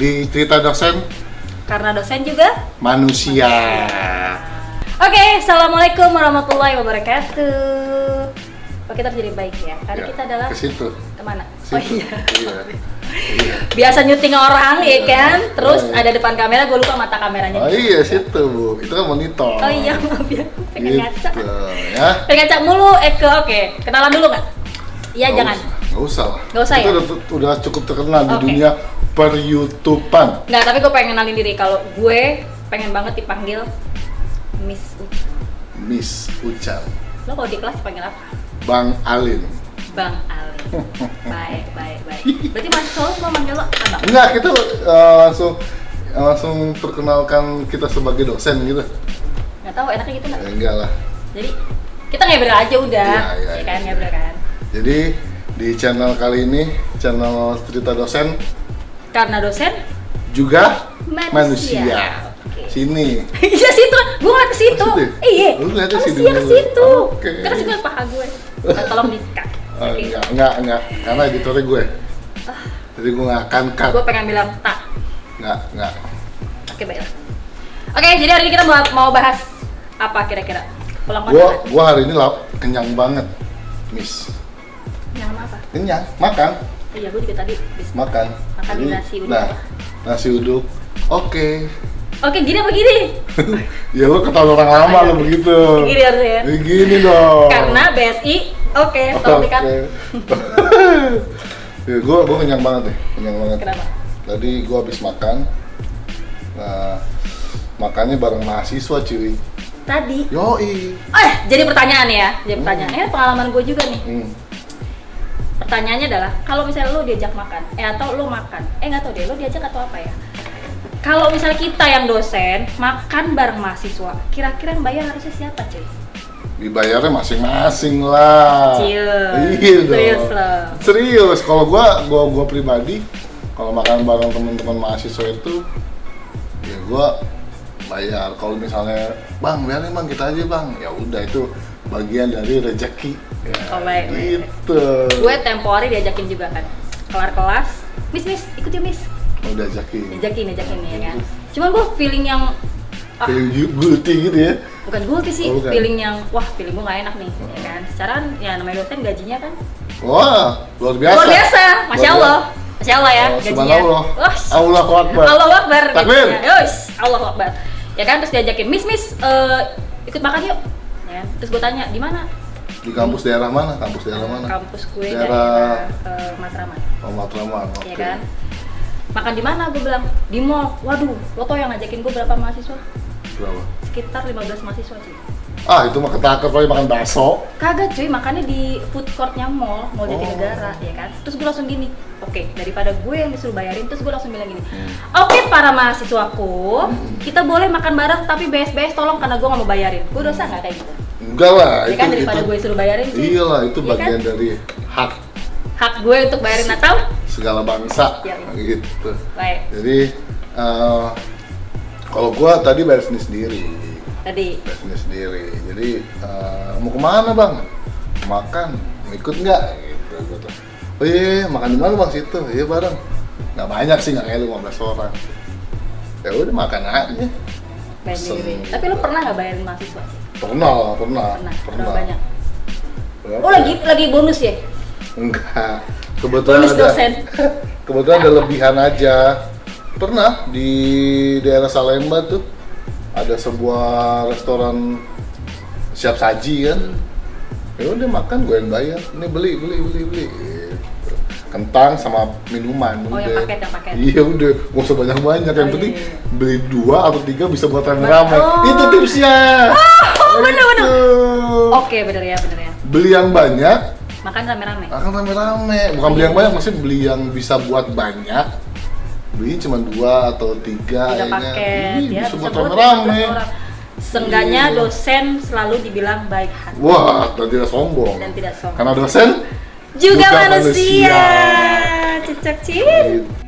di cerita dosen Karena dosen juga. manusia. Oke, assalamualaikum warahmatullahi wabarakatuh. Oh kita jadi baik ya. Karena Ya, kita adalah ke situ. ke mana? Oh Situ. iya. Iya. Iya. Biasa nyuting orang ya kan. Terus Oh, iya. ada depan kamera, gue lupa mata kameranya. Oh iya situ bu, itu kan monitor. Oh iya, maaf ya. Pengen ngaca. Gitu, ya. Pengen ngaca mulu, Eke. Oke, kenalan dulu nggak? Iya, Nggak jangan. Nggak usah lah. Nggak usah Kita ya? udah, udah cukup terkenal di Oke. dunia per YouTubean. Nggak, tapi gue pengen kenalin diri. Kalau gue pengen banget dipanggil Miss Uca. Miss Ucal, Lo kalau di kelas dipanggil apa? Bang Alin. Bang Ali. baik, baik, baik. Berarti mahasiswa lo semua manggil lo abang? Enggak, kita eh, langsung langsung perkenalkan kita sebagai dosen gitu. Nggak tahu enaknya gitu nggak? Ya, enggak lah. Jadi kita ngobrol aja udah, Iya, iya, ya kan iya. ngobrol kan. Jadi di channel kali ini, channel cerita dosen Karena dosen juga Manusia. manusia. Sini. Iya situ, gue ngeliat ke situ. Iya. Lu ngeliatnya Oh, situ iya ke situ. Oke. Kan sih gue paha gue. Nah, tolong dikat. Oh, Oke. enggak, enggak, enggak. Karena editornya gue. Jadi gue nggak akan cut. Gue pengen bilang tak. Enggak, enggak. Oke baiklah. Oke, jadi hari ini kita mau, mau bahas apa kira-kira? Pulang Gue kondangan. gua hari ini lap, kenyang banget, Miss. Yang apa? Kenyang, makan, Iya, gue juga tadi. bis- makan. Makan Jadi, nasi uduk. Nah, nasi uduk. Oke. Oke, gini apa gini? ya lo ketahuan orang lama Ayo. lo begitu. Gini harusnya ya. Gini dong. Karena BSI, oke, tolong dikat. Oke. ya, gue gue kenyang banget deh, kenyang banget. Kenapa? Tadi gue habis makan. Nah, makannya bareng mahasiswa cuy. Tadi. Yoi. Eh, jadi pertanyaan ya. Jadi pertanyaan. Eh, pengalaman gue juga nih. Hmm. Pertanyaannya adalah, kalau misalnya lo diajak makan, eh atau lo makan, eh nggak tahu deh, lo diajak atau apa ya? Kalau misalnya kita yang dosen makan bareng mahasiswa, kira-kira yang bayar harusnya siapa cuy? Dibayarnya masing-masing lah. Cius. Iya dong. Serius loh. Serius. Kalau gua, gua, gua pribadi, kalau makan bareng teman-teman mahasiswa itu, ya gua bayar. Kalau misalnya, bang, biarin bang kita aja bang. Ya udah itu bagian dari rezeki. Ya, Oh, baik, baik, gitu. Gue tempo hari diajakin juga kan, kelar kelas, miss miss ikut yuk miss, Mau diajakin. diajakin diajakin ya kan. Cuman gue feeling yang ah, gu- guilty gitu ya. bukan guilty sih, Oh, bukan. feeling yang wah feeling gue gak enak nih, ya kan. Secara ya namanya dosen gajinya kan Wah, luar biasa. luar biasa, masya Luar Allah, masya Allah ya Oh, gajinya. subhanallah. Wah, Allahu Akbar. Allah Akbar. Takbir. Yos, Allah Akbar. Ya kan terus diajakin, miss miss eh, ikut makan yuk. Ya kan? Terus gue tanya di mana? Di kampus daerah mana? Kampus daerah mana? Kampus gue Daerah- daerah eh, Matraman. Oh, Matraman. Oke. ya kan makan di mana gue bilang di mall waduh lo tau yang ngajakin gue berapa mahasiswa Berapa? sekitar 15 mahasiswa cuy Ah, itu mah ketakar lagi makan bakso. kagak cuy makannya di food courtnya mall mall Oh. Jatinegara ya kan terus gue langsung gini oke daripada gue yang disuruh bayarin terus gue langsung bilang gini Hmm. oke para mahasiswaku kita boleh makan bareng tapi BS-BS tolong karena gue nggak mau bayarin gue dosa nggak kayak gitu Enggak lah, ya itu kan daripada itu. gue suruh bayarin cuy Iya lah, itu Iya bagian kan? dari hak hak gue untuk bayarin atau segala bangsa Iya, gitu. baik Jadi eh, kalau gua tadi bayar sendiri sendiri, tadi bayar sendiri sendiri. Jadi eh, mau ke mana bang? Makan, mau ikut nggak? Gitu. Oh iya, iya, makan di mana bang situ? Iya bareng. Nggak banyak sih, nggak kayak lu 15 orang. Ya udah makan aja. bayar sendiri tapi lo pernah nggak bayarin mahasiswa Pernah, pernah, pernah pernah. banyak Berapa? oh lagi lagi bonus ya Enggak. Kebetulan Bonus ada, dosen. kebetulan ada lebihan aja. Pernah di daerah Salemba tuh ada sebuah restoran siap saji kan. Ya udah makan gue yang bayar. Ini beli beli beli beli. Gitu. Kentang sama minuman Oh, yang udah. paket, yang paket. Iya udah, gak usah banyak banyak. Yang Oh, penting iya, iya. beli dua atau tiga bisa buat rame-rame. Oh. Itu tipsnya. Oh, bener, bener. Gitu. Oke, bener ya, bener ya. Beli yang banyak, Makan rame-rame. akan rame-rame bukan beli yang banyak maksudnya beli yang bisa buat banyak beli cuma dua atau tiga Tiga paket Ih, ya, bisa bisa buat rame-rame 15 orang. Seenggaknya Iya. dosen selalu dibilang baik hati wah dan tidak sombong dan tidak sombong. karena dosen Juga, juga manusia. manusia. Cicak